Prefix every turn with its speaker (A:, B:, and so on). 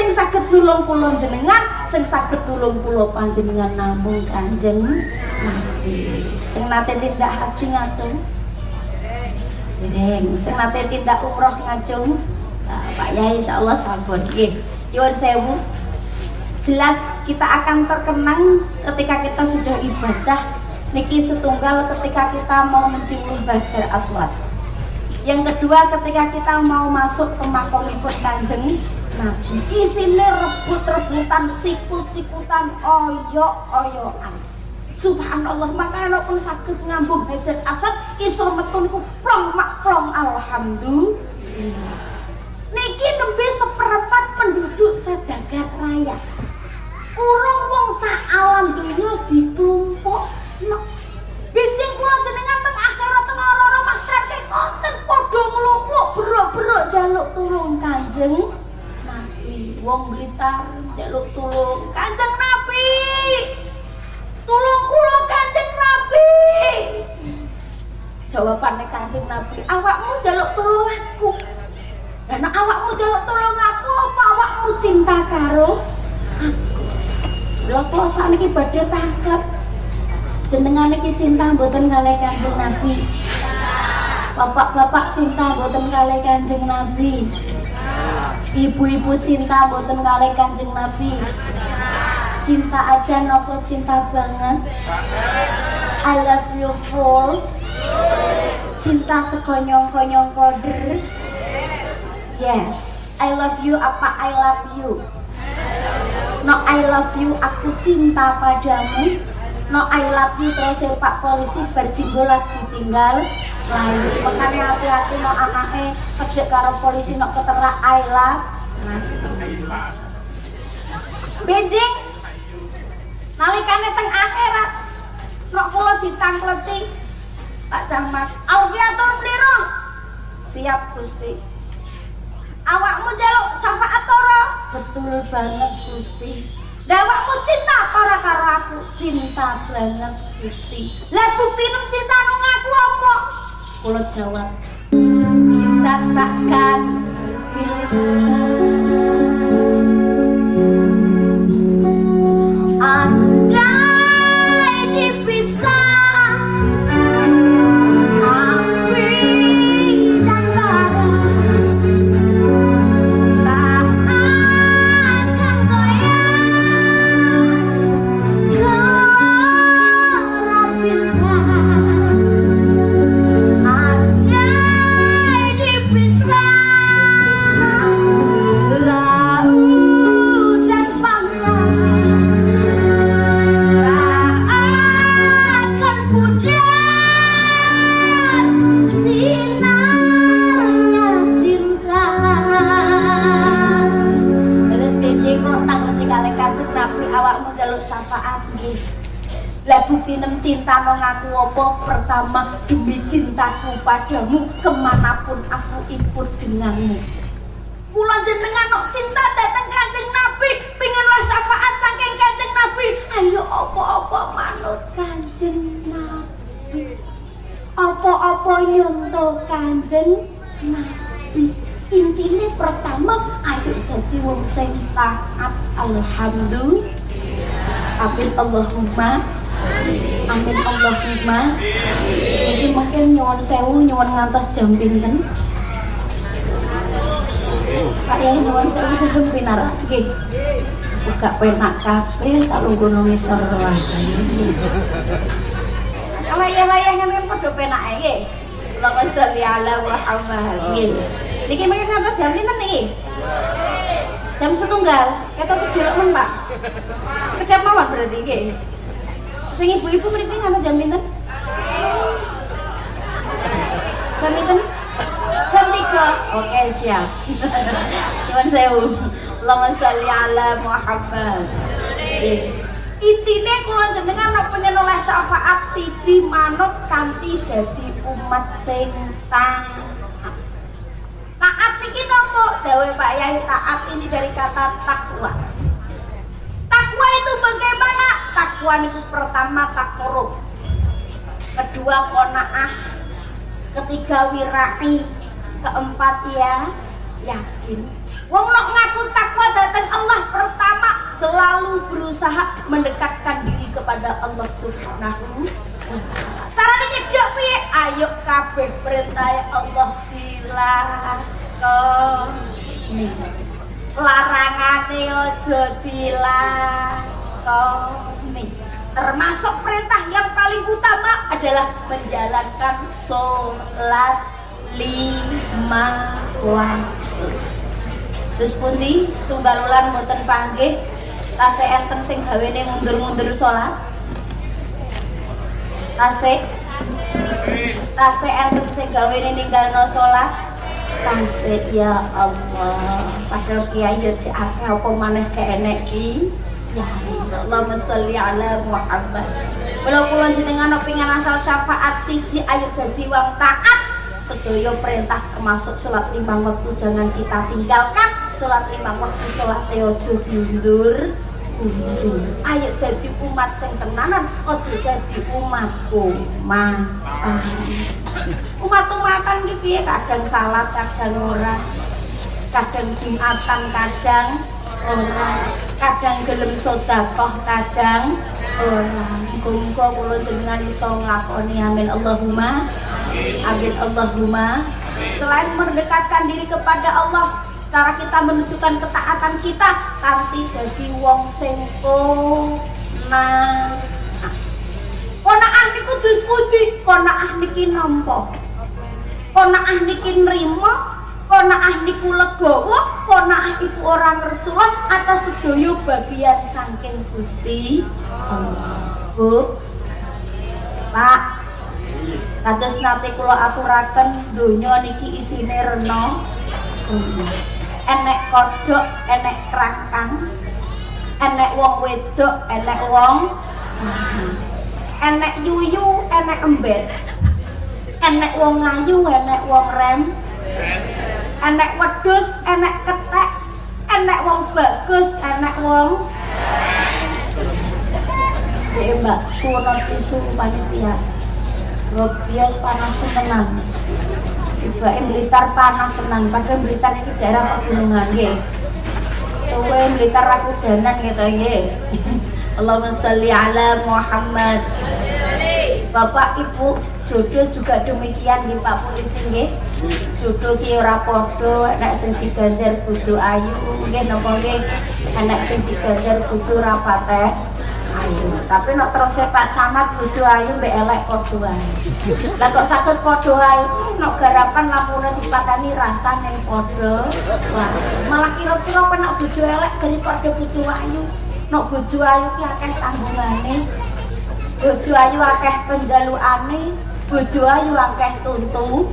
A: sing saged nulung kula jenengan sing saged tulung kula panjenengan namung Kanjeng Nabi. Sing nate tindak haji ngacung. Dereng, sing nate tindak umroh ngacung. Nah, Pak Yai insyaallah sampun. Nggih nyuwun sewu. Jelas kita akan terkenang ketika kita sudah ibadah niki setunggal ketika kita mau mencium Hajar Aswad. Yang kedua ketika kita mau masuk ke makomipun kanjeng Nabi. Isine rebut-rebutan sikut-sikutan oyok-oyokan. Subhanallah maka anak pun sakit ngambung Hajar Aswad iso metun ku plong mak plong alhamdulillah. Niki nembe seperempat Wong Blitar jaluk tulung Kanjeng Nabi. Tulung kula Kanjeng Nabi. Jawabane Kanjeng Nabi, awakmu jaluk tulung aku. Karena awakmu jaluk tulung aku apa awakmu cinta karo aku? Lha kok sakniki badhe tangkep. Jenengan iki cinta mboten kalih Kanjeng Nabi. Bapak-bapak cinta mboten kalih Kanjeng Nabi. Ibu-ibu cinta mboten kalih Kanjeng Nabi. Cinta aja nopo cinta banget. I love you full. Cinta sekonyong-konyong koder. Yes, I love you apa I love you. No I love you aku cinta padamu No I love you terus Pak polisi bertinggal lagi tinggal. Lain makanya hati-hati no anaknya kerja karo polisi no ketera I love. Beijing nalikane teng akhirat. No kula ditangkleti. Pak Camat Alfiatur Pliro siap Gusti. Awakmu jaluk syafaat toro. Betul banget Gusti Dawakmu cinta para karo aku. Cinta banget Gusti. Lah bukti nem cinta nung aku apa? Kula jawab. Kita takkan Andai syafaat nggih. Lah bukti nem cinta nang aku apa pertama demi cintaku padamu kemanapun aku ikut denganmu. Kula jenengan nok cinta datang kanjeng Nabi, pingenlah syafaat saking kanjeng Nabi. Ayo apa-apa manut kanjeng Nabi. Apa-apa nyontoh kanjeng Nabi. Intinya pertama ayo jadi wong sing taat alhamdulillah. Amin Allahumma. Amin Allahumma. Ini mungkin nyuwun sewu nyuwun ngantos jam pinten? Pak Yai nyuwun sewu pun pinar. Nggih. Buka penak kabeh tak lungguh ngisor Layah-layahnya memang padha penak nggih Allahumma sholli ala Muhammad. Nggih. Niki mungkin ngantos jam pinten niki Jam setunggal, kita sedulur men pak Sekedap mawon berarti nggih Sing ibu-ibu mriki ngantos jam pinten? Jam pinten? Jam 3. Oke, siap. Cuman sewu. Allahumma sholli ala Muhammad. Intine kula jenengan napa nyenoleh syafaat siji manut kanthi dadi umat sing taat. Dawe Pak Yai taat ini dari kata takwa. Takwa itu bagaimana? Takwa itu pertama takorup, kedua konaah, ketiga wirai, keempat ya yakin wong nok ngaku takwa datang Allah pertama selalu berusaha mendekatkan diri kepada Allah Subhanahu Carane nyedok? Ayo kabeh perintah Allah dilakoni. Larangane aja dilakoni. Termasuk perintah yang paling utama adalah menjalankan sholat lima wajib. Terus pundi setunggal ulan mboten panggih tasih enten sing gawene mundur-mundur sholat tasik tasik enten sing gawene ninggalno salat tasik ya Allah. Padahal kiai yo cek akeh apa maneh keenek ki? Ya Allahumma sholli ala Muhammad. Mula kula jenengan pengen asal syafaat siji ayo dadi wong taat sedaya perintah termasuk sholat lima waktu jangan kita tinggalkan. Sholat lima waktu sholat ojo diundur undur ayo umat sing tenanan ojo jadi umat umat umatan gitu ya kadang salat kadang ora. Kadang jumatan kadang ora. Kadang gelem sodakoh kadang ora. Muga kula jenengan iso nglakoni amin Allahumma. Amin Allahumma. Selain mendekatkan diri kepada Allah cara kita menunjukkan ketaatan kita kanthi jadi wong sing nah konaah niku dus pundi konaah niki nampa? Konaah niki nrimo? Konaah niku legawa konaah iku ora ngersuwa atas sedaya bagian saking Gusti Allah. Bu Pak. Kados nate kula aturaken donya niki isine rena. Enek kodok enek kerangkang enek wong wedok enek wong enek yuyu enek embes. Enek wong ngayu enek wong rem. Enek wedus enek ketek. Enek wong bagus enek wong. Ya mbak, surat isu panitia. Robias panas tenang Ibae Blitar panas tenan, padahal Blitar ini daerah pegunungan nggih. Suwe Blitar aku danan gitu nggih. Allahumma sholli ala Muhammad. Bapak Ibu jodoh juga demikian di Pak Polisi nggih. Jodoh ki ora padha, enak sing diganjar bojo ayu, nggih napa nggih? Enak sing diganjar bojo ra ayu. Tapi nek terus Pak Camat bojo ayu mbek elek padha wae. Lah kok saged padha ayu nek garapan lampune dipatani rasane padha wae. Malah kira-kira penak bojo elek daripada bojo ayu. Nek bojo ayu ki akeh tanggungane. Bojo ayu akeh penjalukane, bojo ayu akeh tuntu.